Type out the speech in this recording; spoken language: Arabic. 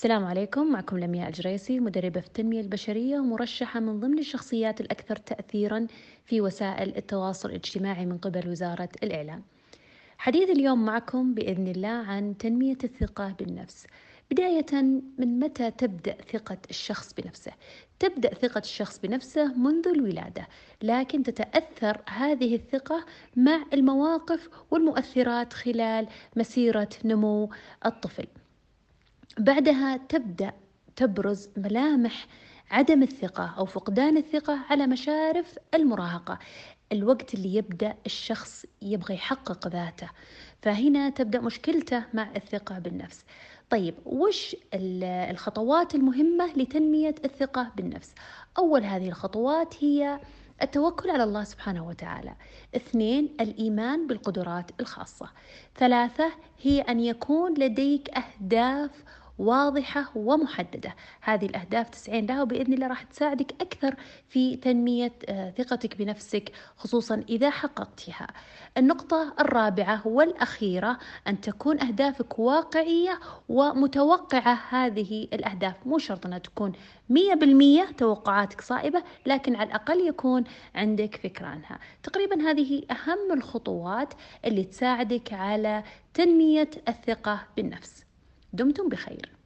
السلام عليكم معكم لمياء الجريسي مدربة في التنمية البشرية ومرشحة من ضمن الشخصيات الأكثر تأثيرا في وسائل التواصل الاجتماعي من قبل وزارة الإعلام. حديث اليوم معكم بإذن الله عن تنمية الثقة بالنفس. بداية من متى تبدأ ثقة الشخص بنفسه؟ تبدأ ثقة الشخص بنفسه منذ الولادة، لكن تتأثر هذه الثقة مع المواقف والمؤثرات خلال مسيرة نمو الطفل. بعدها تبدأ تبرز ملامح عدم الثقة أو فقدان الثقة على مشارف المراهقة. الوقت اللي يبدأ الشخص يبغى يحقق ذاته فهنا تبدأ مشكلته مع الثقة بالنفس. طيب وش الخطوات المهمة لتنمية الثقة بالنفس؟ أول هذه الخطوات هي التوكل على الله سبحانه وتعالى. اثنين الإيمان بالقدرات الخاصة. ثلاثة هي أن يكون لديك أهداف واضحة ومحددة. هذه الأهداف تسعين لها وبإذن الله راح تساعدك أكثر في تنمية آه، ثقتك بنفسك خصوصا إذا حققتها النقطة الرابعة والأخيرة أن تكون أهدافك واقعية ومتوقعة. هذه الأهداف مو شرط أنها تكون مية بالمية توقعاتك صائبة لكن على الأقل يكون عندك فكرة عنها. تقريبا هذه أهم الخطوات اللي تساعدك على تنمية الثقة بالنفس. دمتم بخير.